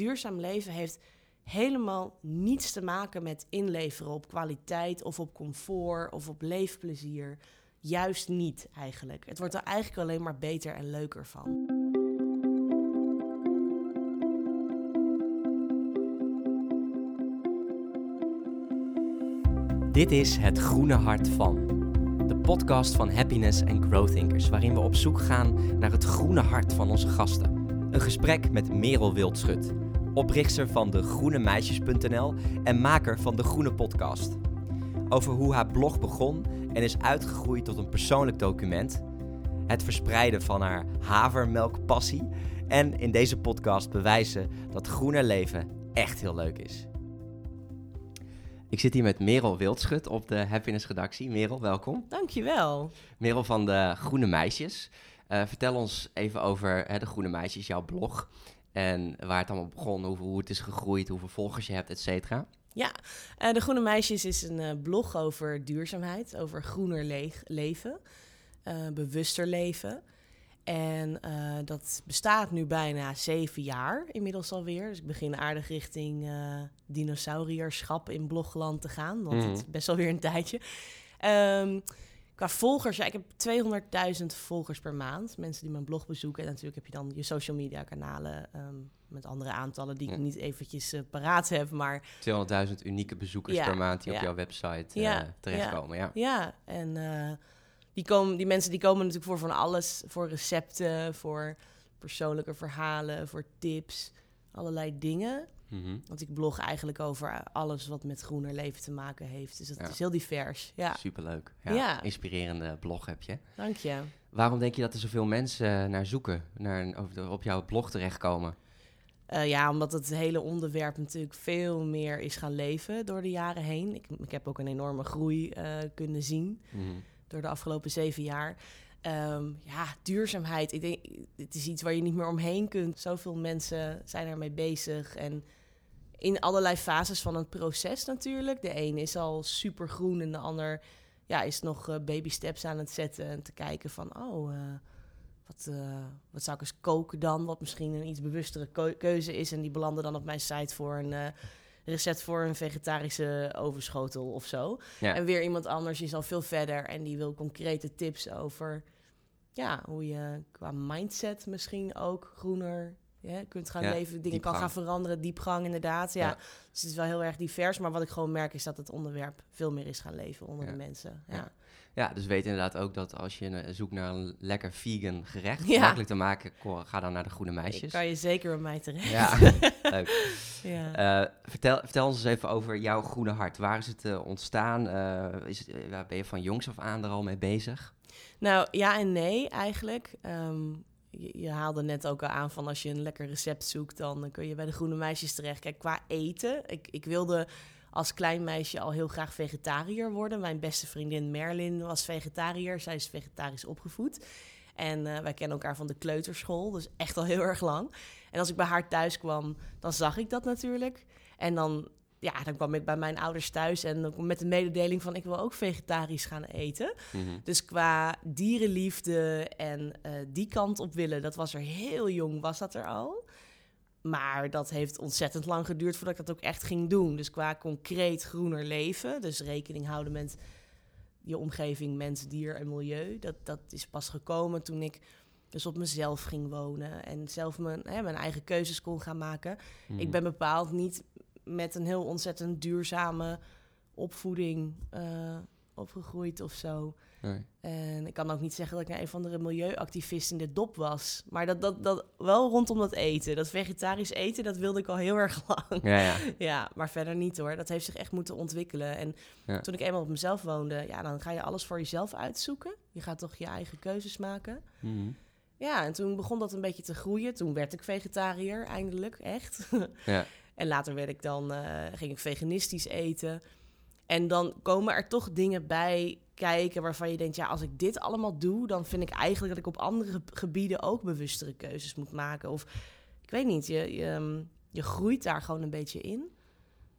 duurzaam leven heeft helemaal niets te maken met inleveren op kwaliteit of op comfort of op leefplezier. Juist niet eigenlijk. Het wordt er eigenlijk alleen maar beter en leuker van. Dit is Het Groene Hart van. De podcast van Happiness and Growth Thinkers, waarin we op zoek gaan naar het groene hart van onze gasten. Een gesprek met Merel Wildschut, oprichter van de groenemeisjes.nl en maker van de Groene Podcast. Over hoe haar blog begon en is uitgegroeid tot een persoonlijk document. Het verspreiden van haar havermelkpassie. En in deze podcast bewijzen dat groener leven echt heel leuk is. Ik zit hier met Merel Wildschut op de Happiness redactie. Merel, welkom. Dankjewel. Merel van de Groene Meisjes. Uh, vertel ons even over hè, de Groene Meisjes, jouw blog. En waar het allemaal begon, hoe, hoe het is gegroeid, hoeveel volgers je hebt, et cetera. Ja, uh, De Groene Meisjes is een uh, blog over duurzaamheid, over groener leven, bewuster leven. En dat bestaat nu bijna zeven jaar inmiddels alweer. Dus ik begin aardig richting dinosaurierschap in blogland te gaan. Want mm. het is best wel weer een tijdje. Um, qua volgers, ja, ik heb 200.000 volgers per maand. Mensen die mijn blog bezoeken. En natuurlijk heb je dan je social media kanalen um, met andere aantallen die ik niet eventjes uh, paraat heb. Maar 200.000 unieke bezoekers ja, per maand die op jouw website ja, terechtkomen. Ja, ja. en die, komen, die mensen die komen natuurlijk voor van alles. Voor recepten, voor persoonlijke verhalen, voor tips, allerlei dingen. Mm -hmm. Want ik blog eigenlijk over alles wat met groener leven te maken heeft. Dus dat ja. is heel divers. Ja. Superleuk. Ja, ja. Inspirerende blog heb je. Dank je. Waarom denk je dat er zoveel mensen naar zoeken, naar, op jouw blog terechtkomen? Uh, ja, omdat het hele onderwerp natuurlijk veel meer is gaan leven door de jaren heen. Ik, ik heb ook een enorme groei uh, kunnen zien. Mm -hmm door de afgelopen zeven jaar. Um, ja, duurzaamheid. Ik denk, het is iets waar je niet meer omheen kunt. Zoveel mensen zijn ermee bezig. En in allerlei fases van het proces natuurlijk. De een is al super groen en de ander ja, is nog uh, baby steps aan het zetten. En te kijken van, oh, uh, wat, uh, wat zou ik eens koken dan? Wat misschien een iets bewustere keuze is. En die belanden dan op mijn site voor een recept voor een vegetarische overschotel of zo. En weer iemand anders is al veel verder en die wil concrete tips over ja, hoe je qua mindset misschien ook groener ja, kunt gaan leven, dingen kan gaan veranderen, diepgang inderdaad. Ja. Dus het is wel heel erg divers, maar wat ik gewoon merk is dat het onderwerp veel meer is gaan leven onder de mensen. Ja. Ja, dus weet inderdaad ook dat als je zoekt naar een lekker vegan gerecht, makkelijk te maken, ga dan naar de Groene Meisjes. Ik kan je zeker bij mij terecht. Ja, leuk. Uh, vertel, vertel ons eens even over jouw Groene Hart. Waar is het uh, ontstaan? Uh, is het, ben je van jongs af aan er al mee bezig? Nou, ja en nee eigenlijk. Um, je, haalde net ook al aan van als je een lekker recept zoekt, dan kun je bij de Groene Meisjes terecht. Kijk, qua eten, ik, ik wilde als klein meisje al heel graag vegetariër worden. Mijn beste vriendin Merlin was vegetariër. Zij is vegetarisch opgevoed. En uh, wij kennen elkaar van de kleuterschool, dus echt al heel erg lang. En als ik bij haar thuis kwam, dan zag ik dat natuurlijk. En dan, ja, dan kwam ik bij mijn ouders thuis en met de mededeling van ik wil ook vegetarisch gaan eten. Mm -hmm. Dus qua dierenliefde en uh, die kant op willen, dat was er heel jong, was dat er al. Maar dat heeft ontzettend lang geduurd voordat ik dat ook echt ging doen. Dus qua concreet groener leven, dus rekening houden met je omgeving, mens, dier en milieu. Dat, dat is pas gekomen toen ik dus op mezelf ging wonen en zelf mijn, hè, mijn eigen keuzes kon gaan maken. Ik mhm. ben bepaald niet met een heel ontzettend duurzame opvoeding uh, opgegroeid of zo. Nee. En ik kan ook niet zeggen dat ik een van de milieuactivist in de dop was. Maar dat, dat, dat wel rondom dat eten. Dat vegetarisch eten, dat wilde ik al heel erg lang. Ja, ja. ja maar verder niet hoor. Dat heeft zich echt moeten ontwikkelen. En ja. toen ik eenmaal op mezelf woonde, ja, dan ga je alles voor jezelf uitzoeken. Je gaat toch je eigen keuzes maken. Mm -hmm. Ja, en toen begon dat een beetje te groeien. Toen werd ik vegetariër, eindelijk, echt. Ja. en later werd ik dan, uh, ging ik veganistisch eten. En dan komen er toch dingen bij kijken waarvan je denkt, ja, als ik dit allemaal doe, dan vind ik eigenlijk dat ik op andere gebieden ook bewustere keuzes moet maken. Of ik weet niet, je, je, ehm, je groeit daar gewoon een beetje in.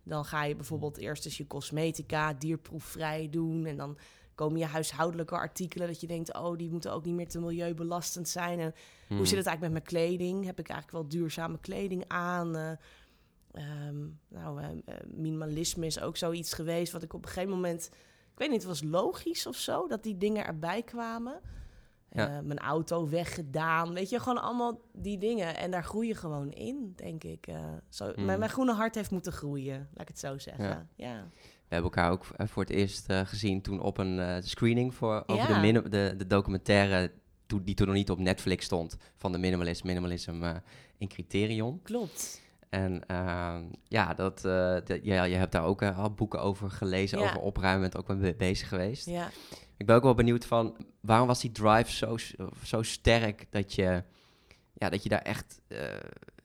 Dan ga je bijvoorbeeld eerst eens je cosmetica dierproefvrij doen en dan komen je huishoudelijke artikelen dat je denkt, oh, die moeten ook niet meer te milieubelastend zijn. En hoe Mhm. zit het eigenlijk met mijn kleding? Heb ik eigenlijk wel duurzame kleding aan? Eh, ehm, nou, eh, eh, minimalisme is ook zoiets geweest wat ik op een gegeven moment, ik weet niet, het was logisch of zo dat die dingen erbij kwamen. Ja. Eh, mijn auto weggedaan, weet je, gewoon allemaal die dingen. En daar groei je gewoon in, denk ik. Eh, zo, Mm. mijn, mijn groene hart heeft moeten groeien, laat ik het zo zeggen. Ja. Ja, We hebben elkaar ook voor het eerst gezien toen op een screening voor, over de, Ja. de, de documentaire die toen nog niet op Netflix stond van de minimalist, minimalism eh, in Criterion. klopt. En ehm, ja, dat, ja, je hebt daar ook eh, al boeken over gelezen, Ja. over opruimen, bent ook wel mee bezig geweest. Ja. Ik ben ook wel benieuwd van, waarom was die drive zo, zo sterk dat je, ja, dat je daar echt, eh,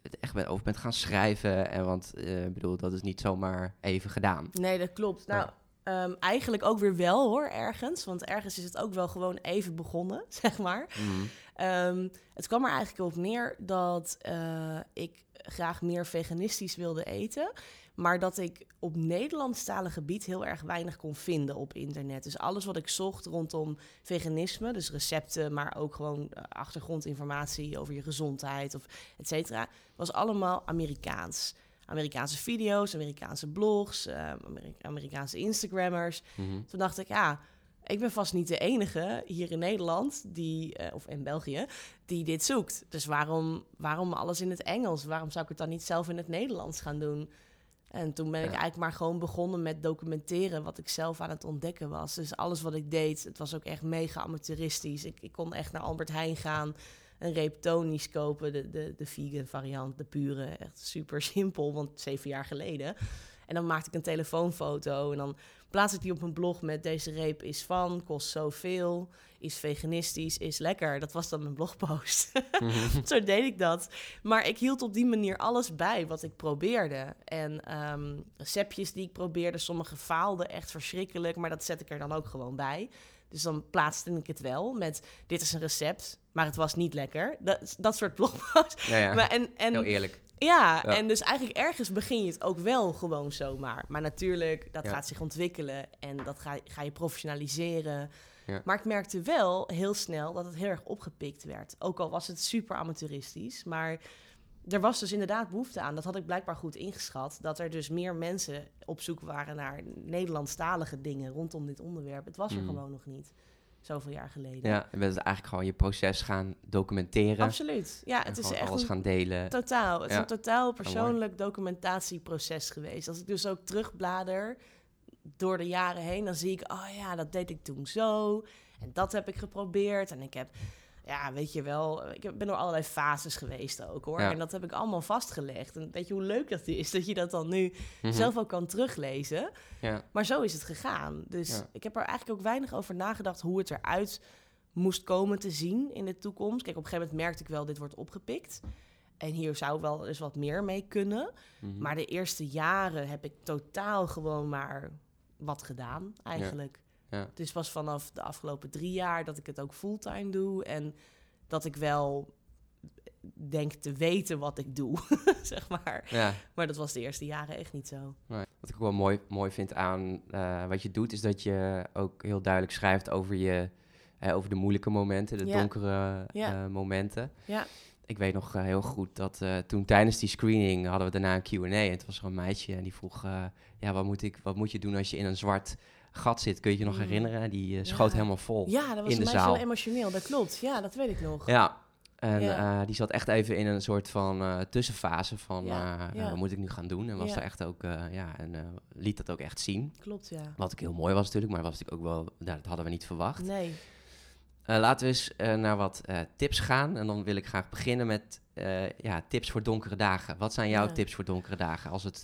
het echt over bent gaan schrijven? En want, ik bedoel, dat is niet zomaar even gedaan. Nee, dat klopt. Nou, ehm, eigenlijk ook weer wel hoor, ergens. Want ergens is het ook wel gewoon even begonnen, zeg maar. Mhm. Ehm, het kwam er eigenlijk op neer dat eh, ik graag meer veganistisch wilde eten. Maar dat ik op Nederlandstalig gebied heel erg weinig kon vinden op internet. Dus alles wat ik zocht rondom veganisme, dus recepten, maar ook gewoon eh, achtergrondinformatie over je gezondheid of et cetera, was allemaal Amerikaans. Amerikaanse video's, Amerikaanse blogs, eh, Ameri- Amerikaanse Instagrammers. Mhm. Toen dacht ik, ja, ik ben vast niet de enige hier in Nederland, die, eh, of in België, die dit zoekt. Dus waarom, waarom alles in het Engels? Waarom zou ik het dan niet zelf in het Nederlands gaan doen? En toen ben ik eigenlijk maar gewoon begonnen met documenteren wat ik zelf aan het ontdekken was. Dus alles wat ik deed, het was ook echt mega amateuristisch. Ik, ik kon echt naar Albert Heijn gaan, een reep Tony's kopen, de, de, de vegan variant, de pure. Echt super simpel, want zeven jaar geleden. En dan maakte ik een telefoonfoto en dan plaats ik die op mijn blog met deze reep is van, kost zoveel, is veganistisch, is lekker. Dat was dan mijn blogpost. Mhm. Zo deed ik dat. Maar ik hield op die manier alles bij wat ik probeerde. En ehm, receptjes die ik probeerde, sommige faalden echt verschrikkelijk, maar dat zet ik er dan ook gewoon bij. Dus dan plaatste ik het wel met dit is een recept, maar het was niet lekker. Dat, dat soort blogposts. Ja, ja. Maar en, en, heel eerlijk. Ja, Ja. en dus eigenlijk ergens begin je het ook wel gewoon zomaar. Maar natuurlijk, dat Ja. gaat zich ontwikkelen en dat ga, ga je professionaliseren. Ja. Maar ik merkte wel heel snel dat het heel erg opgepikt werd. Ook al was het super amateuristisch, maar er was dus inderdaad behoefte aan. Dat had ik blijkbaar goed ingeschat. Dat er dus meer mensen op zoek waren naar Nederlandstalige dingen rondom dit onderwerp. Het was er Mhm. gewoon nog niet, zoveel jaar geleden. Ja, je bent eigenlijk gewoon je proces gaan documenteren. Absoluut. Ja, en het is echt alles gaan delen. Totaal. Het is een totaal persoonlijk documentatieproces geweest. Als ik dus ook terugblader door de jaren heen, dan zie ik, oh ja, dat deed ik toen zo. En dat heb ik geprobeerd. En ik heb, ja, weet je wel, ik ben door allerlei fases geweest ook hoor. Ja. En dat heb ik allemaal vastgelegd. En weet je hoe leuk dat is, dat je dat dan nu Mhm. zelf ook kan teruglezen. Ja. Maar zo is het gegaan. Dus Ja. ik heb er eigenlijk ook weinig over nagedacht hoe het eruit moest komen te zien in de toekomst. Kijk, op een gegeven moment merkte ik wel, dit wordt opgepikt. En hier zou wel eens wat meer mee kunnen. Mhm. Maar de eerste jaren heb ik totaal gewoon maar wat gedaan, eigenlijk. Ja. Dus pas vanaf de afgelopen drie jaar dat ik het ook fulltime doe. En dat ik wel denk te weten wat ik doe, zeg maar. ja. Maar dat was de eerste jaren echt niet zo. Nee. Wat ik ook wel mooi, mooi vind aan eh, wat je doet, is dat je ook heel duidelijk schrijft over, je, over de moeilijke momenten, de Ja. donkere Ja. eh, momenten. Ja. Ik weet nog eh, heel goed dat toen tijdens die screening hadden we daarna een Q&A. En het was er een meisje en die vroeg, ja, wat moet, ik, wat moet je doen als je in een zwart gat zit? Kun je je nog Mm. herinneren? Die eh, schoot helemaal vol. Ja, dat was in de zaal. heel emotioneel. Dat klopt. Ja, dat weet ik nog. Ja, en Ja. eh, die zat echt even in een soort van eh, tussenfase van Ja, ja. wat moet ik nu gaan doen? En was Ja. er echt ook, ja, en liet dat ook echt zien. Klopt, ja. Wat ook heel mooi was natuurlijk, maar was natuurlijk ook wel, nou, dat hadden we niet verwacht. Nee. Laten we eens naar wat tips gaan. En dan wil ik graag beginnen met ja, tips voor donkere dagen. Wat zijn jouw tips voor donkere dagen als het,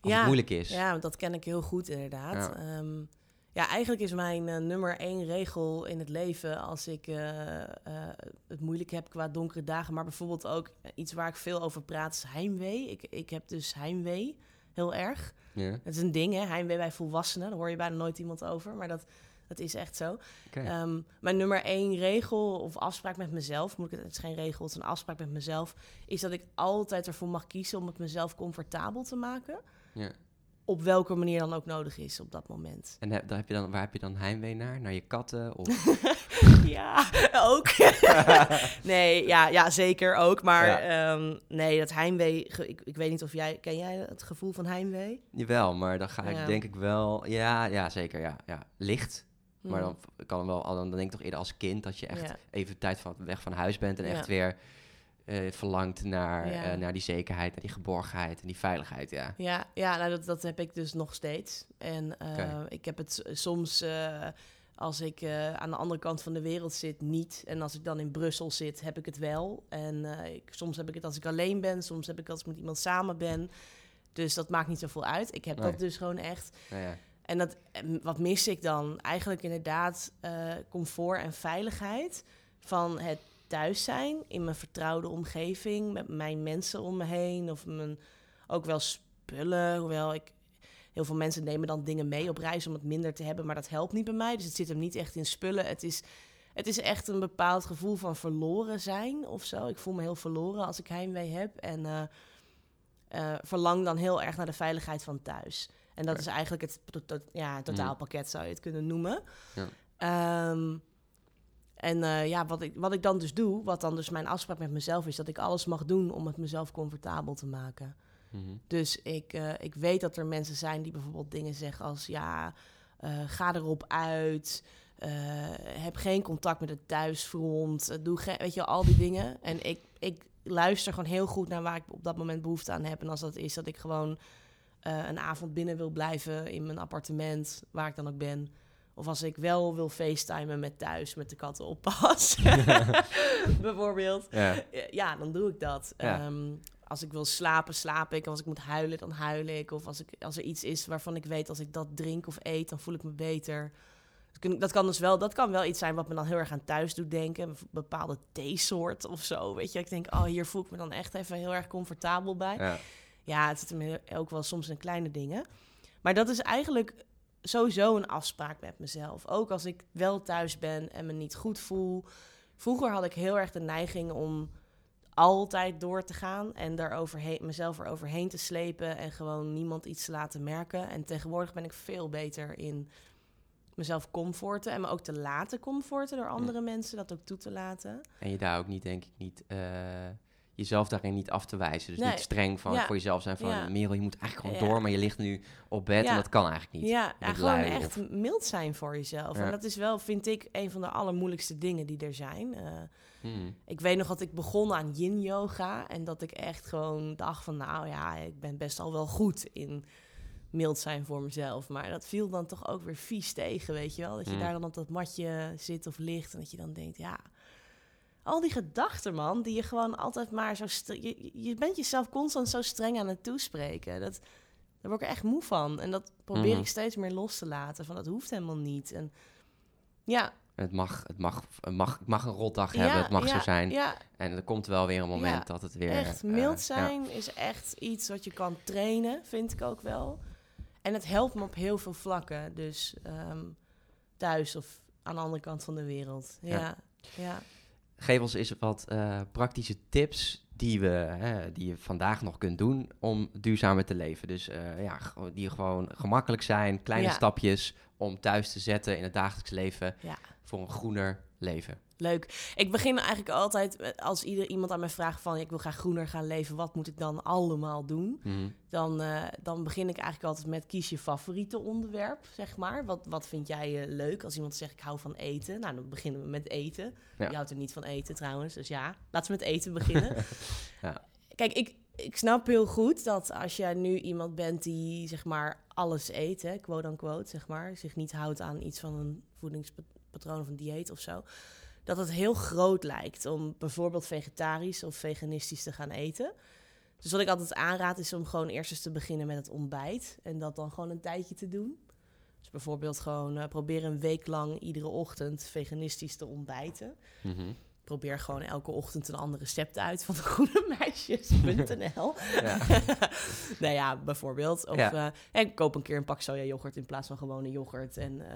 als Ja, het moeilijk is? Ja, dat ken ik heel goed inderdaad. Ja. Ja, ja eigenlijk is mijn eh, nummer één regel in het leven als ik eh, eh, het moeilijk heb qua donkere dagen, maar bijvoorbeeld ook iets waar ik veel over praat, is heimwee. Ik, ik heb dus heimwee, heel erg. Ja, Het is een ding, hè? Heimwee bij volwassenen, daar hoor je bijna nooit iemand over, maar dat, dat is echt zo. Ehm, mijn nummer één regel of afspraak met mezelf, moet ik het, het is geen regel, het is een afspraak met mezelf, is dat ik altijd ervoor mag kiezen om het mezelf comfortabel te maken. Ja. op welke manier dan ook nodig is op dat moment. En heb, daar heb je dan, waar heb je dan heimwee naar? Naar je katten? Of... ja, ook. nee, ja, ja, zeker ook. Maar Ja. ehm, nee, dat heimwee... Ik, ik weet niet of jij... Ken jij het gevoel van heimwee? Jawel, maar dan ga ik Ja. denk ik wel... Ja, ja zeker, ja. ja. Licht. Maar Hmm. dan kan wel, dan denk ik toch eerder als kind dat je echt even tijd van, weg van huis bent en echt weer eh, verlangt naar, Ja. eh, naar die zekerheid, naar die geborgenheid en die veiligheid, ja. Ja, ja nou, dat, dat heb ik dus nog steeds. En eh, ik heb het soms, als ik aan de andere kant van de wereld zit, niet. En als ik dan in Brussel zit, heb ik het wel. En ik, soms heb ik het als ik alleen ben, soms heb ik het als ik met iemand samen ben. Dus dat maakt niet zoveel uit. Ik heb Nee. dat dus gewoon echt. Ja, ja. En dat, en wat mis ik dan? Eigenlijk inderdaad comfort en veiligheid van het thuis zijn in mijn vertrouwde omgeving, met mijn mensen om me heen of mijn ook wel spullen. Hoewel ik heel veel mensen nemen dan dingen mee op reis om het minder te hebben, maar dat helpt niet bij mij. Dus het zit hem niet echt in spullen. Het is, het is echt een bepaald gevoel van verloren zijn of zo. Ik voel me heel verloren als ik heimwee heb en eh, eh, verlang dan heel erg naar de veiligheid van thuis. En dat is eigenlijk het, to- to- ja, het totaalpakket, zou je het kunnen noemen. Ja. Ehm, en eh, ja, wat ik, wat ik dan dus doe, wat dan dus mijn afspraak met mezelf is, dat ik alles mag doen om het mezelf comfortabel te maken. Mhm. Dus ik, eh, ik weet dat er mensen zijn die bijvoorbeeld dingen zeggen als ja, eh, ga erop uit, heb geen contact met het thuisfront, doe weet je, al die dingen. En ik, ik luister gewoon heel goed naar waar ik op dat moment behoefte aan heb. En als dat is dat ik gewoon een avond binnen wil blijven in mijn appartement, waar ik dan ook ben. Of als ik wel wil facetimen met thuis, met de katten oppas. Bijvoorbeeld. Ja. Ja, dan doe ik dat. Ja. Ehm, als ik wil slapen, slaap ik. Als ik moet huilen, dan huil ik. Of als, ik, als er iets is waarvan ik weet, als ik dat drink of eet, dan voel ik me beter. Dat kan- dus wel, dat kan wel iets zijn wat me dan heel erg aan thuis doet denken. Een bepaalde theesoort of zo, weet je. Ik denk, oh, hier voel ik me dan echt even heel erg comfortabel bij. Ja. Ja, het zit hem ook wel soms in kleine dingen. Maar dat is eigenlijk sowieso een afspraak met mezelf. Ook als ik wel thuis ben en me niet goed voel. Vroeger had ik heel erg de neiging om altijd door te gaan en daar overheen, mezelf eroverheen te slepen en gewoon niemand iets te laten merken. En tegenwoordig ben ik veel beter in mezelf comforten en me ook te laten comforten door andere mensen, dat ook toe te laten. En je daar ook niet, denk ik, niet... eh, jezelf daarin niet af te wijzen. Dus Nee. niet streng van, Ja. voor jezelf zijn van... Ja. Merel, je moet eigenlijk gewoon Ja. door, maar je ligt nu op bed en dat kan eigenlijk niet. Ja, gewoon echt of- mild zijn voor jezelf. En dat is wel, vind ik, een van de allermoeilijkste dingen die er zijn. Eh, Hmm. ik weet nog dat ik begon aan yin yoga en dat ik echt gewoon dacht van, nou ja, ik ben best al wel goed in mild zijn voor mezelf. Maar dat viel dan toch ook weer vies tegen, weet je wel? Dat je Mm. daar dan op dat matje zit of ligt en dat je dan denkt, ja, al die gedachten, man, die je gewoon altijd maar zo... Je, je bent jezelf constant zo streng aan het toespreken. Dat, daar word ik echt moe van. En dat probeer Mhm. ik steeds meer los te laten. Van, dat hoeft helemaal niet. En ja, Het mag, het mag, het mag, ik mag een rotdag ja, hebben, het mag ja, zo zijn. Ja, En er komt wel weer een moment dat het weer... echt eh, mild zijn is echt iets wat je kan trainen, vind ik ook wel. En het helpt me op heel veel vlakken. Dus ehm, thuis of aan de andere kant van de wereld. Ja, ja. Geef ons eens wat eh, praktische tips die, we, hè, die je vandaag nog kunt doen om duurzamer te leven. Dus eh, ja, die gewoon gemakkelijk zijn, kleine Ja. stapjes om thuis te zetten in het dagelijks leven Ja. voor een groener leven. Leuk. Ik begin eigenlijk altijd met- als ieder iemand aan mij vraagt van ik wil graag groener gaan leven, wat moet ik dan allemaal doen? Mhm. Dan, eh, dan begin ik eigenlijk altijd met kies je favoriete onderwerp, zeg maar. Wat, wat vind jij eh, leuk? Als iemand zegt ik hou van eten, nou dan beginnen we met eten. Ja. Je houdt er niet van eten trouwens, dus ja, laten we met eten beginnen. Ja. Kijk, ik, ik snap heel goed dat als jij nu iemand bent die zeg maar alles eet, hè, quote unquote, zeg maar, zich niet houdt aan iets van een voedingspatroon of een dieet of zo, dat het heel groot lijkt om bijvoorbeeld vegetarisch of veganistisch te gaan eten. Dus wat ik altijd aanraad is om gewoon eerst eens te beginnen met het ontbijt en dat dan gewoon een tijdje te doen. Dus bijvoorbeeld gewoon uh, proberen een week lang iedere ochtend veganistisch te ontbijten. Mhm. Probeer gewoon elke ochtend een ander recept uit van de groene meisjes.nl. Ja. nou ja, bijvoorbeeld. Of ja. uh, ik koop een keer een pak soja yoghurt in plaats van gewone yoghurt. En uh,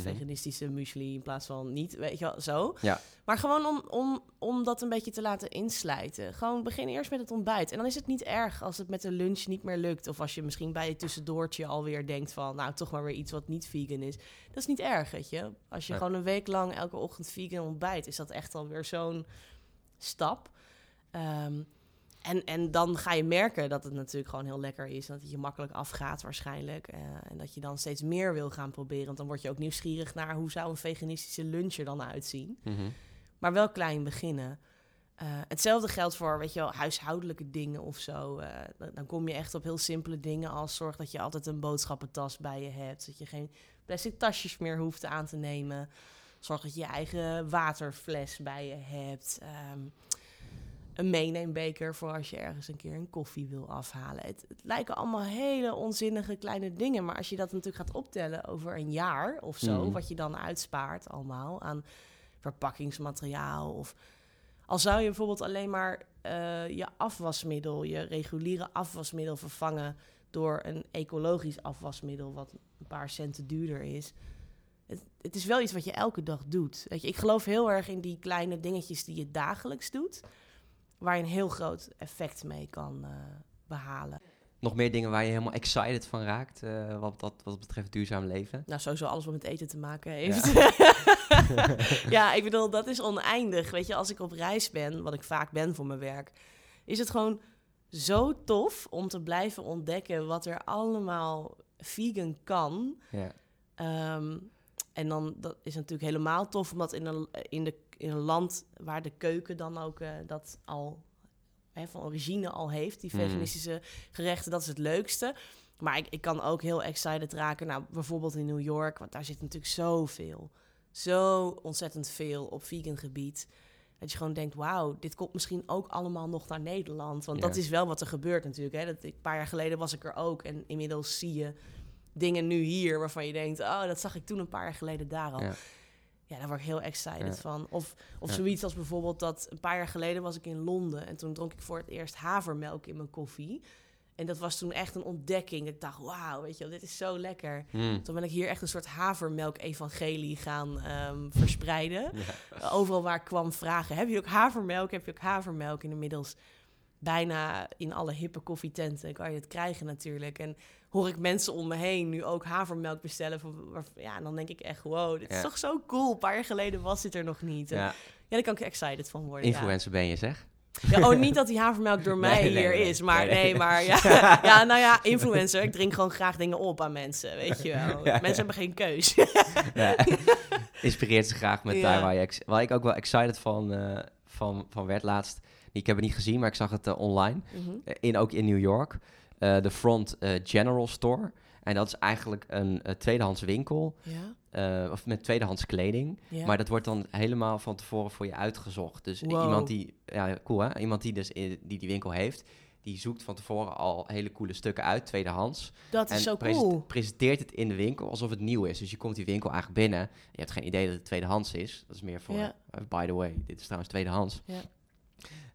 veganistische muesli in plaats van niet, weet je wel, zo. Ja. Maar gewoon om, om, om dat een beetje te laten inslijten. Gewoon begin eerst met het ontbijt. En dan is het niet erg als het met de lunch niet meer lukt. Of als je misschien bij je tussendoortje alweer denkt van... nou, toch maar weer iets wat niet vegan is. Dat is niet erg, weet je. Als je gewoon een week lang elke ochtend vegan ontbijt... is dat echt alweer zo'n stap. Um, en, en dan ga je merken dat het natuurlijk gewoon heel lekker is. Dat het je makkelijk afgaat waarschijnlijk. Uh, en dat je dan steeds meer wil gaan proberen. Want dan word je ook nieuwsgierig naar hoe zou een veganistische lunch er dan uitzien. Mm Maar wel klein beginnen. Uh, hetzelfde geldt voor, weet je wel, huishoudelijke dingen of zo. Uh, dan kom je echt op heel simpele dingen als zorg dat je altijd een boodschappentas bij je hebt. Dat je geen plastic tasjes meer hoeft aan te nemen. Zorg dat je je eigen waterfles bij je hebt. Um, een meeneembeker voor als je ergens een keer een koffie wil afhalen. Het, het, lijken allemaal hele onzinnige kleine dingen. Maar als je dat natuurlijk gaat optellen over een jaar of zo, mhm. wat je dan uitspaart allemaal aan verpakkingsmateriaal. Of al zou je bijvoorbeeld alleen maar uh, je afwasmiddel, je reguliere afwasmiddel vervangen door een ecologisch afwasmiddel, wat een paar centen duurder is. Het, het, is wel iets wat je elke dag doet. Weet je, ik geloof heel erg in die kleine dingetjes die je dagelijks doet waar je een heel groot effect mee kan uh, behalen. Nog meer dingen waar je helemaal excited van raakt, uh, wat, dat, wat betreft duurzaam leven? Nou, sowieso alles wat met eten te maken heeft. Ja. ja, ik bedoel, dat is oneindig. Weet je, als ik op reis ben, wat ik vaak ben voor mijn werk, is het gewoon zo tof om te blijven ontdekken wat er allemaal vegan kan. Ja. Um, en dan dat is natuurlijk helemaal tof, omdat in, een, in, de, in een land waar de keuken dan ook uh, dat al hè, van origine al heeft, die mhm. veganistische gerechten, dat is het leukste. Maar ik, ik kan ook heel excited raken, nou bijvoorbeeld in New York, want daar zit natuurlijk zoveel, zo ontzettend veel op vegan gebied. Dat je gewoon denkt, wauw, dit komt misschien ook allemaal nog naar Nederland. Want dat is wel wat er gebeurt natuurlijk. Hè. Dat, een paar jaar geleden was ik er ook. En inmiddels zie je dingen nu hier waarvan je denkt, oh, dat zag ik toen een paar jaar geleden daar al. Ja, ja daar word ik heel excited van. Of, of zoiets als bijvoorbeeld dat een paar jaar geleden was ik in Londen en toen dronk ik voor het eerst havermelk in mijn koffie. En dat was toen echt een ontdekking. Ik dacht, wauw, weet je dit is zo lekker. Hmm. Toen ben ik hier echt een soort havermelk-evangelie gaan um, verspreiden. Overal waar ik kwam vragen, heb je ook havermelk? Heb je ook havermelk? En inmiddels bijna in alle hippe koffietenten kan je het krijgen natuurlijk. En hoor ik mensen om me heen nu ook havermelk bestellen. Van, ja, en dan denk ik echt, wow, dit is toch zo cool. Een paar jaar geleden was dit er nog niet. ja. ja, daar kan ik excited van worden. Influencer ben je, zeg. Ja, oh, niet dat die havermelk door mij hier is, maar nee, maar ja. ja, nou ja, influencer. Ik drink gewoon graag dingen op aan mensen, weet je wel. Mensen hebben geen keus. Inspireert ze graag met daar waar, je, waar ik ook wel excited van, uh, van, van werd laatst. Ik heb het niet gezien, maar ik zag het uh, online. Mhm. Eh, in, ook in New York. Uh, de Front General Store. En dat is eigenlijk een tweedehands winkel. Ja. of met tweedehands kleding. Ja. Maar dat wordt dan helemaal van tevoren voor je uitgezocht. Dus iemand die... Ja, cool hè? Iemand die dus die die winkel heeft die zoekt van tevoren al hele coole stukken uit, tweedehands. Dat is zo cool. presenteert het in de winkel alsof het nieuw is. Dus je komt die winkel eigenlijk binnen. Je hebt geen idee dat het tweedehands is. Dat is meer voor, by the way, dit is trouwens tweedehands. Ja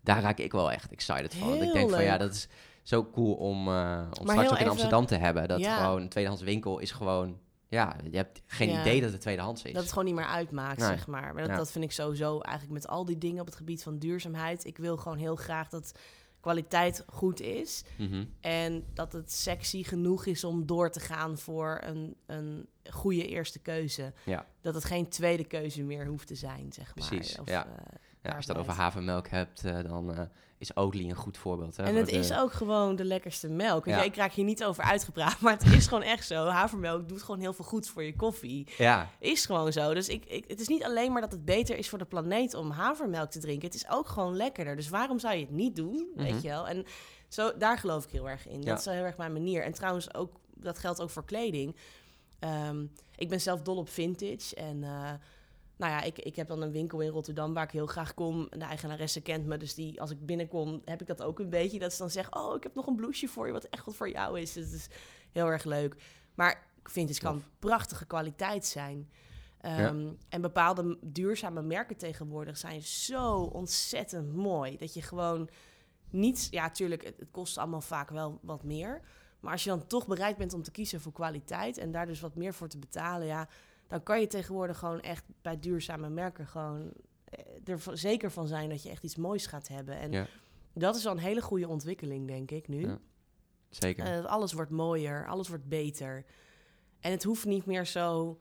daar raak ik wel echt excited van. ik denk van ja, dat is zo cool om, uh, om straks ook in Amsterdam te hebben. Dat gewoon een tweedehands winkel is gewoon ja, je hebt geen idee dat het tweedehands is. Dat het gewoon niet meer uitmaakt, zeg maar. Maar dat, dat, vind ik sowieso eigenlijk met al die dingen op het gebied van duurzaamheid. Ik wil gewoon heel graag dat kwaliteit goed is. Mhm. En dat het sexy genoeg is om door te gaan voor een, een goede eerste keuze. Ja. Dat het geen tweede keuze meer hoeft te zijn, zeg maar. Precies, of, ja. Uh, ja, als je het over havermelk hebt, uh, dan uh, is Oatly een goed voorbeeld. Hè, en het is ook gewoon de lekkerste melk. Ja. Ik raak hier niet over uitgepraat, maar het is gewoon echt zo. Havermelk doet gewoon heel veel goeds voor je koffie. Ja. Is gewoon zo. Dus ik, ik, het is niet alleen maar dat het beter is voor de planeet om havermelk te drinken. Het is ook gewoon lekkerder. Dus waarom zou je het niet doen, weet mhm. je wel? En zo, daar geloof ik heel erg in. Dat is heel erg mijn manier. En trouwens ook, dat geldt ook voor kleding. Um, ik ben zelf dol op vintage en... Uh, nou ja, ik, ik heb dan een winkel in Rotterdam waar ik heel graag kom. De eigenaresse kent me, dus die, als ik binnenkom, heb ik dat ook een beetje. Dat ze dan zeggen, oh, ik heb nog een blouseje voor je, wat echt wat voor jou is. Dus het is heel erg leuk. Maar ik vind het kan prachtige kwaliteit zijn. Ehm, En bepaalde duurzame merken tegenwoordig zijn zo ontzettend mooi. Dat je gewoon niet... Ja, tuurlijk, het, het kost allemaal vaak wel wat meer. Maar als je dan toch bereid bent om te kiezen voor kwaliteit... en daar dus wat meer voor te betalen... ja, dan kan je tegenwoordig gewoon echt bij duurzame merken... gewoon eh, er zeker van zijn dat je echt iets moois gaat hebben. En Ja. dat is al een hele goede ontwikkeling, denk ik, nu. Ja. Zeker. Eh, alles wordt mooier, alles wordt beter. En het hoeft niet meer zo.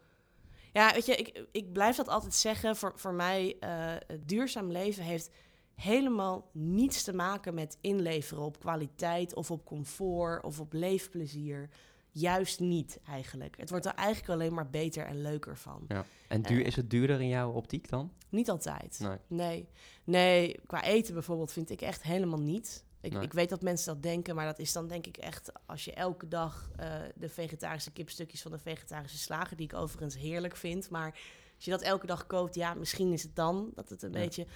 Ja, weet je, ik, ik blijf dat altijd zeggen. Voor, voor mij, eh, het duurzaam leven heeft helemaal niets te maken met inleveren op kwaliteit of op comfort of op leefplezier. Juist niet eigenlijk. Het wordt er eigenlijk alleen maar beter en leuker van. Ja. En duur, is het duurder in jouw optiek dan? Niet altijd. Nee. Nee. Nee, qua eten bijvoorbeeld vind ik echt helemaal niet. Ik, Nee. ik weet dat mensen dat denken, maar dat is dan denk ik echt als je elke dag eh, de vegetarische kipstukjes van de vegetarische slager, die ik overigens heerlijk vind, maar als je dat elke dag koopt, ja, misschien is het dan dat het een Ja. beetje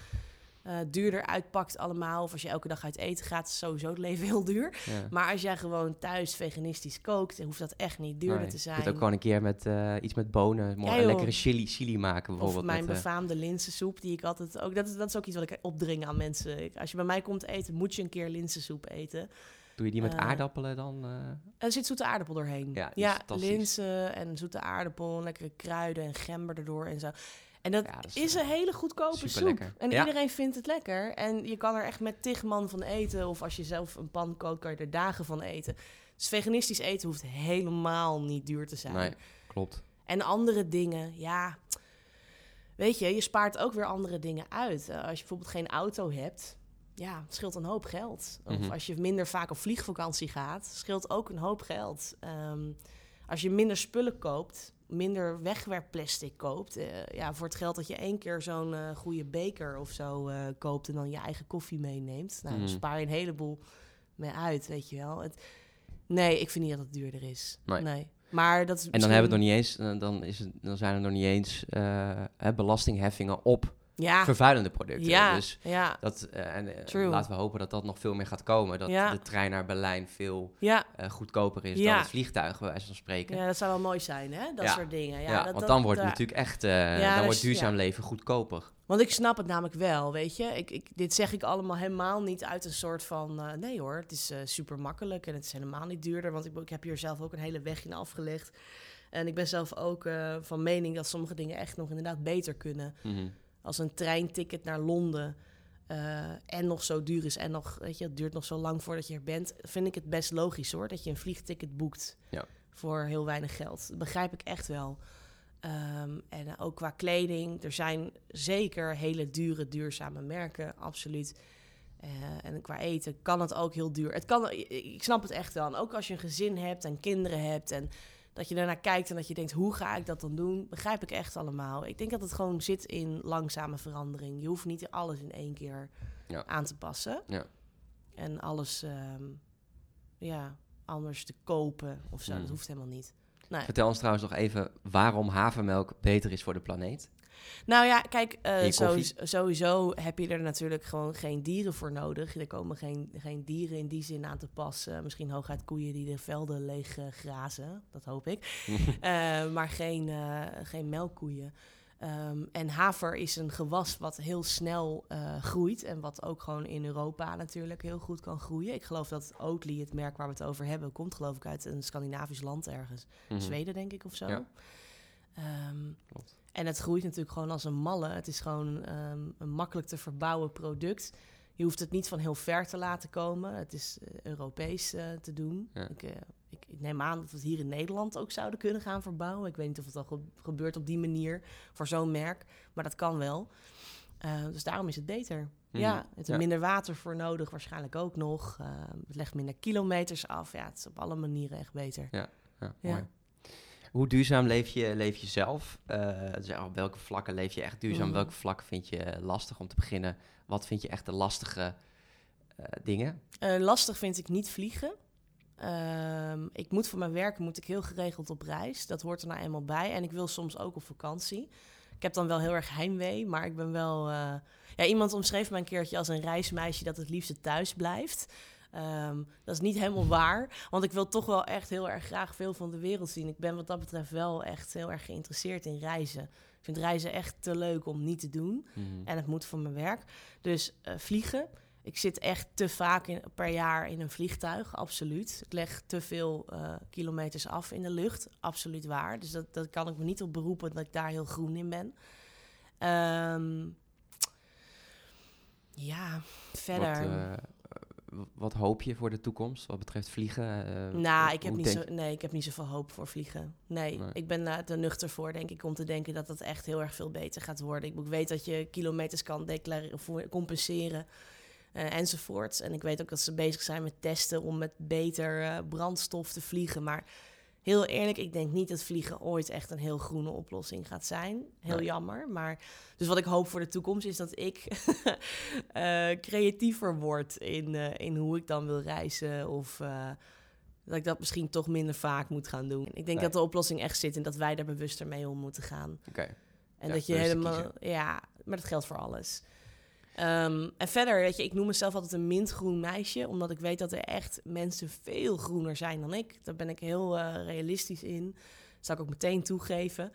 eh, duurder uitpakt allemaal. Of als je elke dag uit eten gaat, is sowieso het leven heel duur. Ja. Maar als jij gewoon thuis veganistisch kookt, hoeft dat echt niet duurder Nee, te Je zijn. kunt ook gewoon een keer met eh, iets met bonen, Ja, een lekkere chili, chili maken Of bijvoorbeeld. mijn met, eh, befaamde linzensoep, die ik altijd ook... Dat is, dat is ook iets wat ik opdring aan mensen. Als je bij mij komt eten, moet je een keer linzensoep eten. doe je die met aardappelen dan? Er zit zoete aardappel doorheen. Ja, fantastisch. linzen en zoete aardappel, lekkere kruiden en gember erdoor en zo. En dat, Ja, dat is, is, een hele goedkope soep. En Ja. iedereen vindt het lekker. En je kan er echt met tig man van eten. Of als je zelf een pan kookt, kan je er dagen van eten. Dus veganistisch eten hoeft helemaal niet duur te zijn. Nee, klopt. En andere dingen, ja. Weet je, je spaart ook weer andere dingen uit. Eh, als je bijvoorbeeld geen auto hebt, ja, het scheelt een hoop geld. Of Mhm. als je minder vaak op vliegvakantie gaat, scheelt ook een hoop geld. Ehm, als je minder spullen koopt, minder wegwerpplastic koopt. eh, ja, voor het geld dat je één keer zo'n eh, goede beker of zo eh, koopt en dan je eigen koffie meeneemt. Nou, dan Mhm. spaar je een heleboel mee uit, weet je wel. Het, nee, ik vind niet dat het duurder is. Nee. Maar dat is En dan hebben we het nog niet eens, dan, is het, dan zijn er nog niet eens belastingheffingen op ja, vervuilende producten. ja, Dus ja, dat, eh, en, eh, laten we hopen dat dat nog veel meer gaat komen. Dat Ja. de trein naar Berlijn veel ja. eh, goedkoper is Ja. dan het vliegtuig, bij wijze van spreken. Ja, dat zou wel mooi zijn, hè? Dat soort dingen. Ja, dat, want dat- dan wordt het natuurlijk echt, Ja, dan dus- wordt duurzaam leven goedkoper. Want ik snap het namelijk wel, weet je. Ik, ik, dit zeg ik allemaal helemaal niet uit een soort van... nee hoor, het is super makkelijk en het is helemaal niet duurder. Want ik, ik heb hier zelf ook een hele weg in afgelegd. En ik ben zelf ook van mening dat sommige dingen echt nog inderdaad beter kunnen. Mhm. Als een treinticket naar Londen eh, en nog zo duur is... en nog, weet je, het duurt nog zo lang voordat je er bent... vind ik het best logisch hoor, dat je een vliegticket boekt... Ja. voor heel weinig geld. Dat begrijp ik echt wel. Ehm, en ook qua kleding, er zijn zeker hele dure, duurzame merken, absoluut. Eh, en qua eten kan het ook heel duur. Het kan, ik snap het echt wel. En ook als je een gezin hebt en kinderen hebt en dat je daarnaar kijkt en dat je denkt, hoe ga ik dat dan doen? Begrijp ik echt allemaal. Ik denk dat het gewoon zit in langzame verandering. Je hoeft niet alles in één keer Ja. aan te passen. Ja. En alles ehm, ja, anders te kopen of zo. Mm. Dat hoeft helemaal niet. Nee. Vertel ons trouwens nog even waarom havermelk beter is voor de planeet. Nou ja, kijk, eh, sowieso, sowieso heb je er natuurlijk gewoon geen dieren voor nodig. Er komen geen, geen dieren in die zin aan te passen. Misschien hooguit koeien die de velden leeg eh, grazen, dat hoop ik. Eh, maar geen, geen melkkoeien. Ehm, en haver is een gewas wat heel snel groeit. En wat ook gewoon in Europa natuurlijk heel goed kan groeien. Ik geloof dat Oatly, het merk waar we het over hebben, komt geloof ik uit een Scandinavisch land ergens. Mhm. Zweden, denk ik, of zo. Ja. Ehm, en het groeit natuurlijk gewoon als een malle. Het is gewoon ehm, een makkelijk te verbouwen product. Je hoeft het niet van heel ver te laten komen. Het is eh, Europees eh, te doen. Ja. Ik, eh, ik, ik neem aan dat we het hier in Nederland ook zouden kunnen gaan verbouwen. Ik weet niet of het al ge- gebeurt op die manier voor zo'n merk. Maar dat kan wel. Eh, dus daarom is het beter. Mhm. Ja, het is Ja. minder water voor nodig, waarschijnlijk ook nog. Het legt minder kilometers af. Ja, het is op alle manieren echt beter. Ja, Ja. mooi. Hoe duurzaam leef je, leef je zelf? Eh, dus op welke vlakken leef je echt duurzaam? Mhm. Welke vlakken vind je lastig om te beginnen? Wat vind je echt de lastige eh, dingen? Eh, lastig vind ik niet vliegen. Ehm, ik moet voor mijn werk moet ik heel geregeld op reis. Dat hoort er nou eenmaal bij. En ik wil soms ook op vakantie. Ik heb dan wel heel erg heimwee, maar ik ben wel... eh, Ja, iemand omschreef me een keertje als een reismeisje dat het liefste thuis blijft. Ehm, dat is niet helemaal waar, want ik wil toch wel echt heel erg graag veel van de wereld zien. Ik ben wat dat betreft wel echt heel erg geïnteresseerd in reizen. Ik vind reizen echt te leuk om niet te doen. Mhm. En het moet voor mijn werk. Dus eh, vliegen. Ik zit echt te vaak in, per jaar in een vliegtuig, absoluut. Ik leg te veel eh, kilometers af in de lucht, absoluut waar. Dus dat, dat kan ik me niet op beroepen dat ik daar heel groen in ben. Ehm, ja, verder. Wat, eh, wat hoop je voor de toekomst wat betreft vliegen? Eh, nou, ik heb, niet zo, nee, ik heb niet zoveel hoop voor vliegen. Nee, Nee. ik ben daar te nuchter voor, denk ik, om te denken dat dat echt heel erg veel beter gaat worden. Ik weet dat je kilometers kan declareren, compenseren eh, enzovoort. En ik weet ook dat ze bezig zijn met testen om met beter eh, brandstof te vliegen. Maar heel eerlijk, ik denk niet dat vliegen ooit echt een heel groene oplossing gaat zijn. Heel Nee. jammer. Maar dus wat ik hoop voor de toekomst is dat ik eh, creatiever word in, eh, in hoe ik dan wil reizen. Of eh, dat ik dat misschien toch minder vaak moet gaan doen. Ik denk Nee. dat de oplossing echt zit in dat wij daar bewuster mee om moeten gaan. Oké. En Ja, dat je helemaal. Ja, maar dat geldt voor alles. Ehm, en verder, je, ik noem mezelf altijd een mintgroen meisje, omdat ik weet dat er echt mensen veel groener zijn dan ik. Daar ben ik heel eh, realistisch in. Dat zal ik ook meteen toegeven.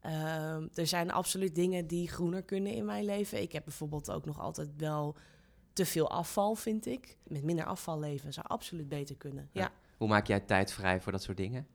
Ehm, er zijn absoluut dingen die groener kunnen in mijn leven. Ik heb bijvoorbeeld ook nog altijd wel te veel afval, vind ik. Met minder afval leven zou absoluut beter kunnen. Ja. Hoe maak jij tijd vrij voor dat soort dingen?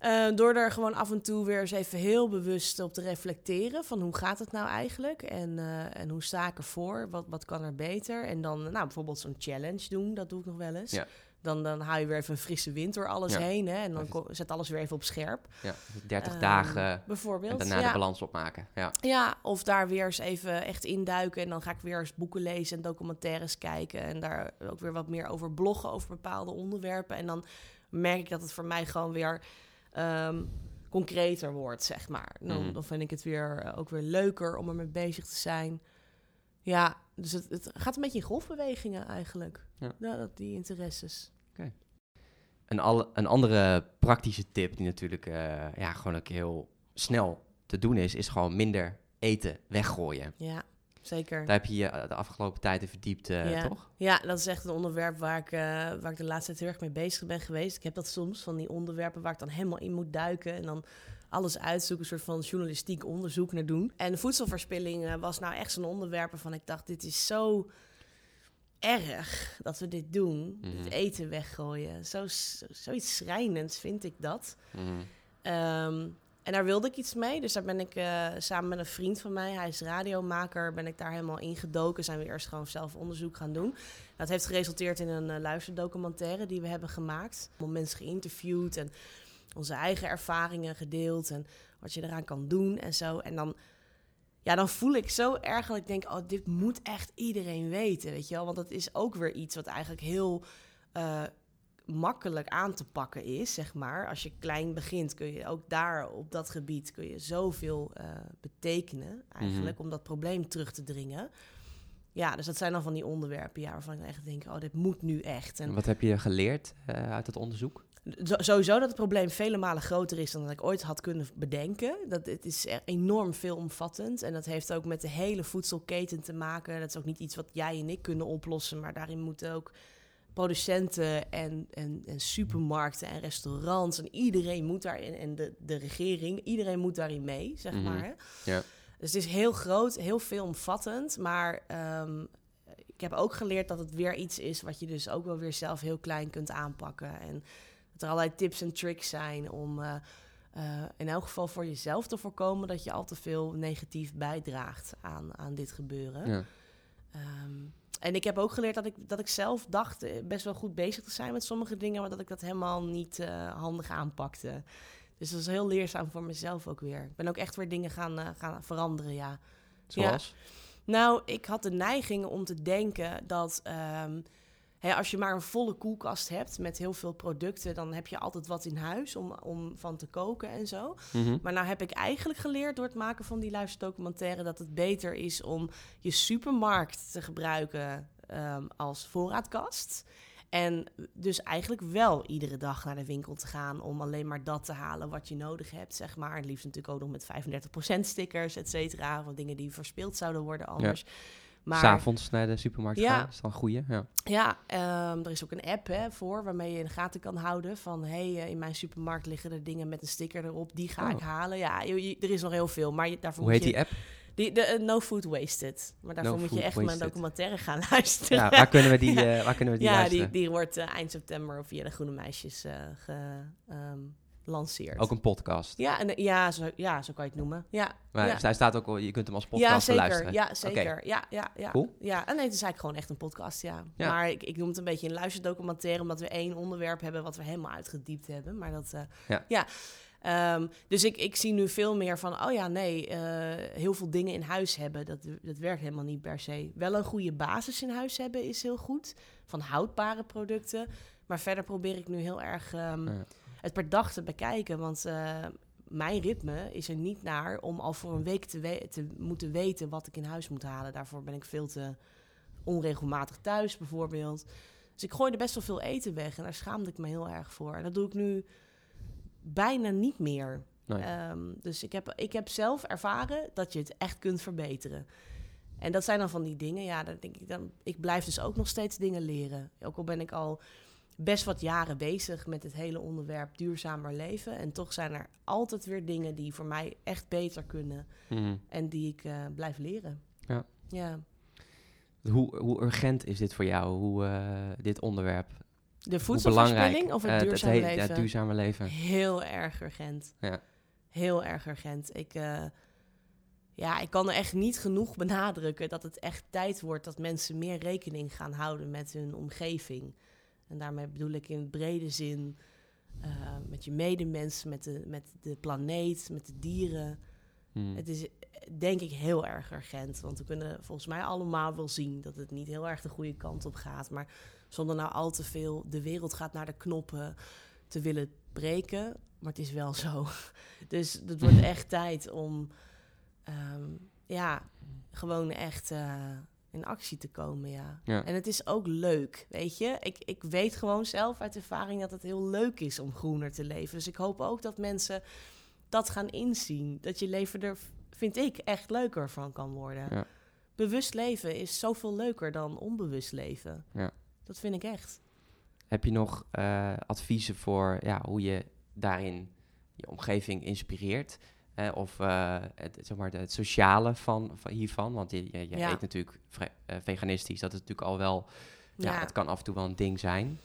Eh, door er gewoon af en toe weer eens even heel bewust op te reflecteren van hoe gaat het nou eigenlijk en, eh, en hoe sta ik ervoor, wat, wat kan er beter. En dan nou, bijvoorbeeld zo'n challenge doen, dat doe ik nog wel eens. Ja. Dan, dan haal je weer even een frisse wind door alles Ja. heen hè, en dan zet alles weer even op scherp. Ja, 30 Ehm, dagen Bijvoorbeeld. en daarna ja. de balans opmaken. Ja. Ja, of daar weer eens even echt induiken. En dan ga ik weer eens boeken lezen en documentaires kijken. En daar ook weer wat meer over bloggen over bepaalde onderwerpen. En dan merk ik dat het voor mij gewoon weer ehm, concreter wordt, zeg maar. Dan, Mhm. dan vind ik het weer, eh, ook weer leuker om ermee bezig te zijn. Ja, dus het, het gaat een beetje in golfbewegingen eigenlijk. Ja. dat, die interesses. Een, al, een andere praktische tip die natuurlijk eh, ja, gewoon ook heel snel te doen is, is gewoon minder eten weggooien. Ja, zeker. Daar heb je je eh, de afgelopen tijd in verdiept, eh, Ja. toch? Ja, dat is echt een onderwerp waar ik, eh, waar ik de laatste tijd heel erg mee bezig ben geweest. Ik heb dat soms van die onderwerpen waar ik dan helemaal in moet duiken en dan alles uitzoeken, een soort van journalistiek onderzoek naar doen. En voedselverspilling was nou echt zo'n onderwerp waarvan ik dacht, dit is zo erg dat we dit doen, Mhm. dit eten weggooien. Zo, zo, zoiets schrijnends vind ik dat. Ehm, en daar wilde ik iets mee. Dus daar ben ik eh, samen met een vriend van mij, hij is radiomaker, ben ik daar helemaal ingedoken. Zijn we eerst gewoon zelf onderzoek gaan doen. Dat heeft geresulteerd in een eh, luisterdocumentaire die we hebben gemaakt. Allemaal mensen geïnterviewd en onze eigen ervaringen gedeeld en wat je eraan kan doen en zo. En dan, ja, dan voel ik zo erg dat ik denk, oh, dit moet echt iedereen weten, weet je wel. Want dat is ook weer iets wat eigenlijk heel... eh, makkelijk aan te pakken is, zeg maar. Als je klein begint, kun je ook daar op dat gebied kun je zoveel eh, betekenen, eigenlijk, om dat probleem terug te dringen. Ja, dus dat zijn dan van die onderwerpen ja, waarvan ik echt denk, oh, dit moet nu echt. En Wat heb je geleerd eh, uit het onderzoek? zo- sowieso dat het probleem vele malen groter is dan dat ik ooit had kunnen bedenken. Dat het is e- enorm veelomvattend en dat heeft ook met de hele voedselketen te maken. Dat is ook niet iets wat jij en ik kunnen oplossen, maar daarin moeten ook producenten en, en, en supermarkten en restaurants en iedereen moet daarin en de, de regering, iedereen moet daarin mee, zeg Mhm. maar. Ja. Dus het is heel groot, heel veelomvattend, maar ehm, ik heb ook geleerd dat het weer iets is wat je dus ook wel weer zelf heel klein kunt aanpakken. En dat er allerlei tips en tricks zijn om eh, eh, in elk geval voor jezelf te voorkomen dat je al te veel negatief bijdraagt aan, aan dit gebeuren. Ja. Ehm, en ik heb ook geleerd dat ik, dat ik zelf dacht eh, best wel goed bezig te zijn met sommige dingen, maar dat ik dat helemaal niet eh, handig aanpakte. Dus dat is heel leerzaam voor mezelf ook weer. Ik ben ook echt weer dingen gaan, eh, gaan veranderen, ja. Zoals? Nou, ik had de neiging om te denken dat ehm, hè, als je maar een volle koelkast hebt met heel veel producten, dan heb je altijd wat in huis om, om van te koken en zo. Mhm. Maar nou heb ik eigenlijk geleerd door het maken van die luisterdocumentaire dat het beter is om je supermarkt te gebruiken ehm, als voorraadkast. En dus eigenlijk wel iedere dag naar de winkel te gaan om alleen maar dat te halen wat je nodig hebt, zeg maar. Het liefst natuurlijk ook nog met 35% stickers, et cetera, van dingen die verspild zouden worden anders. Maar S'avonds naar de supermarkt Ja. gaan, is dan een goeie. Ja. ja, ehm, er is ook een app hè, voor waarmee je in de gaten kan houden van... hé, hey, eh, in mijn supermarkt liggen er dingen met een sticker erop, die ga Oh. ik halen. Ja, je- je- er is nog heel veel, maar je, daarvoor Hoe moet heet je... die app? Die, de, eh, No Food Wasted. Maar daarvoor No moet je echt mijn Wasted. documentaire gaan luisteren. Ja, waar kunnen we die, eh, waar kunnen we die Ja, die, luisteren? die wordt eh, eind september via de Groene Meisjes eh gelanceerd. Ook een podcast. Ja, en, ja, zo, ja, zo kan je het noemen. Ja, Maar ja. hij staat ook, al- je kunt hem als ja podcast zeker. beluisteren. Ja, zeker. Ja, ja, ja. Cool. Ja, en nee, het is eigenlijk gewoon echt een podcast, ja. Ja. Maar ik, ik noem het een beetje een luisterdocumentaire... omdat we één onderwerp hebben wat we helemaal uitgediept hebben. Maar dat, eh, Ja. Ehm, dus ik, ik zie nu veel meer van... oh ja, nee, eh, heel veel dingen in huis hebben... Dat, dat werkt helemaal niet per se. Wel een goede basis in huis hebben is heel goed. Van houdbare producten. Maar verder probeer ik nu heel erg... ehm, Ja. Het per dag te bekijken. Want eh, mijn ritme is er niet naar om al voor een week te, we- te moeten weten wat ik in huis moet halen. Daarvoor ben ik veel te onregelmatig thuis, bijvoorbeeld. Dus ik gooi er best wel veel eten weg en daar schaamde ik me heel erg voor. En dat doe ik nu bijna niet meer. Nee. Ehm, dus ik heb, ik heb zelf ervaren dat je het echt kunt verbeteren. En dat zijn dan van die dingen, ja, dan denk ik dan, ik blijf dus ook nog steeds dingen leren. Ook al ben ik al best wat jaren bezig met het hele onderwerp duurzamer leven. En toch zijn er altijd weer dingen die voor mij echt beter kunnen Mhm. en die ik eh, blijf leren. Ja. ja. Hoe, hoe urgent is dit voor jou, hoe, eh, dit onderwerp? De voedselverspilling of het eh, duurzaam leven? Ja, duurzame leven. Heel erg urgent. Ja. Heel erg urgent. Ik, ja, ik kan er echt niet genoeg benadrukken dat het echt tijd wordt dat mensen meer rekening gaan houden met hun omgeving. En daarmee bedoel ik in brede zin eh, met je medemens, met de, met de planeet, met de dieren. Mhm. Het is denk ik heel erg urgent. Want we kunnen volgens mij allemaal wel zien dat het niet heel erg de goede kant op gaat. Maar zonder nou al te veel de wereld gaat naar de knoppen te willen breken. Maar het is wel zo. Dus het wordt echt tijd om ehm, ja, gewoon echt eh, in actie te komen. Ja. Ja. En het is ook leuk, weet je. Ik, ik weet gewoon zelf uit ervaring dat het heel leuk is om groener te leven. Dus ik hoop ook dat mensen dat gaan inzien. Dat je leven er, vind ik, echt leuker van kan worden. Ja. Bewust leven is zoveel leuker dan onbewust leven. Ja. Dat vind ik echt. Heb je nog eh, adviezen voor ja, hoe je daarin je omgeving inspireert? Of eh, het, zeg maar het sociale van, van hiervan? Want je, je, je Ja. eet natuurlijk eh, veganistisch. Dat is natuurlijk al wel... Ja, Ja. het kan af en toe wel een ding zijn.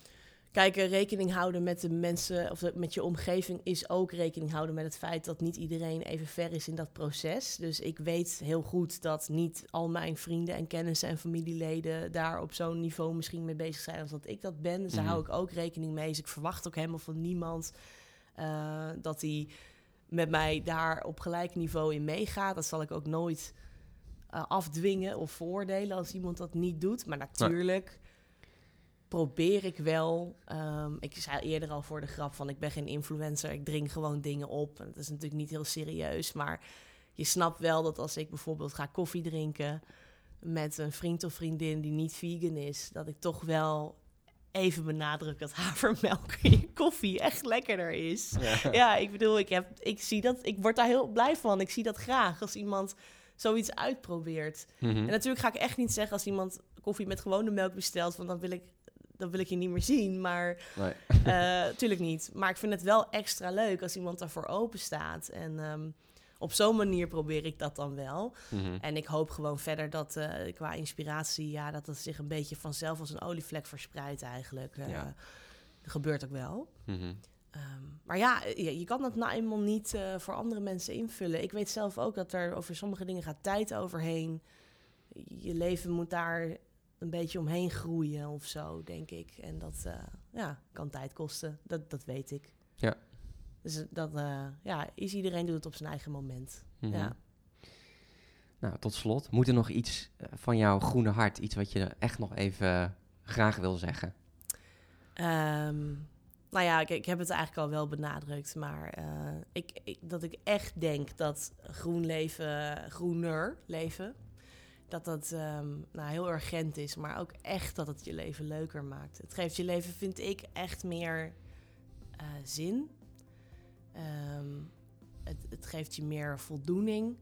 Kijk, eh, rekening houden met de mensen of met je omgeving is ook rekening houden met het feit dat niet iedereen even ver is in dat proces. Dus ik weet heel goed dat niet al mijn vrienden en kennissen en familieleden daar op zo'n niveau misschien mee bezig zijn als dat ik dat ben. Dus daar Mhm. hou ik ook rekening mee. Dus ik verwacht ook helemaal van niemand dat hij met mij daar op gelijk niveau in meegaat. Dat zal ik ook nooit eh, afdwingen of veroordelen als iemand dat niet doet. Maar natuurlijk probeer ik wel. ehm, ik zei eerder al voor de grap van ik ben geen influencer, ik drink gewoon dingen op. En dat is natuurlijk niet heel serieus, maar je snapt wel dat als ik bijvoorbeeld ga koffie drinken met een vriend of vriendin die niet vegan is, dat ik toch wel even benadruk dat havermelk in je koffie echt lekkerder is. Ja, ik bedoel, ik, heb, ik zie dat, ik word daar heel blij van. Ik zie dat graag als iemand zoiets uitprobeert. Mhm. En natuurlijk ga ik echt niet zeggen als iemand koffie met gewone melk bestelt, want dan wil ik, dan wil ik je niet meer zien. Maar Nee. natuurlijk niet. Maar ik vind het wel extra leuk als iemand daarvoor open staat. En ehm, op zo'n manier probeer ik dat dan wel. Mhm. En ik hoop gewoon verder dat eh, qua inspiratie, ja, dat het zich een beetje vanzelf als een olievlek verspreidt eigenlijk. Eh, Ja. Dat gebeurt ook wel. Mhm. Ehm, maar ja, eh, je, je kan dat nou eenmaal niet voor andere mensen invullen. Ik weet zelf ook dat er over sommige dingen gaat tijd overheen. Je leven moet daar een beetje omheen groeien of zo, denk ik. En dat ja, kan tijd kosten. Dat, dat weet ik. Ja. Dus dat eh, ja, is iedereen doet het op zijn eigen moment. Mhm. Ja. Nou, tot slot, moet er nog iets eh, van jouw groene hart, iets wat je echt nog even graag wil zeggen? Ehm, nou ja, ik, ik heb het eigenlijk al wel benadrukt, maar eh, ik, ik, dat ik echt denk dat groen leven, groener leven, dat dat ehm, nou, heel urgent is, maar ook echt dat het je leven leuker maakt. Het geeft je leven, vind ik, echt meer eh, zin. Ehm, het, het geeft je meer voldoening.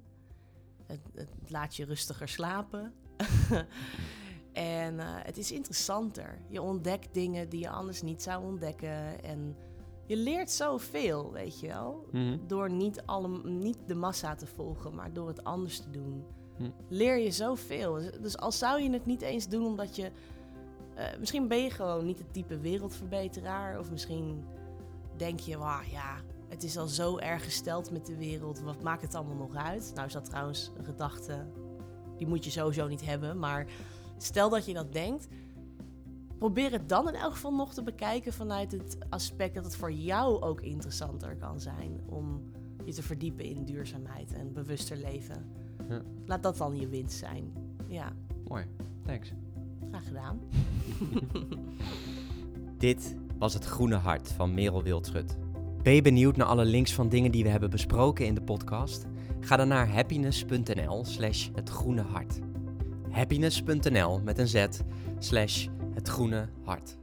Het, het laat je rustiger slapen. en uh, het is interessanter. Je ontdekt dingen die je anders niet zou ontdekken. En je leert zoveel, weet je wel. Mhm. Door niet, alle, niet de massa te volgen, maar door het anders te doen. Hm. Leer je zoveel. Dus- Dus al zou je het niet eens doen omdat je... eh, misschien ben je gewoon niet het type wereldverbeteraar. Of misschien denk je, wauw, ja, het is al zo erg gesteld met de wereld. Wat maakt het allemaal nog uit? Nou is dat trouwens een gedachte, die moet je sowieso niet hebben. Maar stel dat je dat denkt, probeer het dan in elk geval nog te bekijken vanuit het aspect dat het voor jou ook interessanter kan zijn om je te verdiepen in duurzaamheid en bewuster leven. Ja. Laat dat dan je winst zijn. Ja, Mooi, thanks. graag gedaan. Dit was het Groene Hart van Merel Wildschut. Ben je benieuwd naar alle links van dingen die we hebben besproken in de podcast? Ga dan naar happiness.nl slash het groene hart. Happiness.nl met een z slash het groene hart.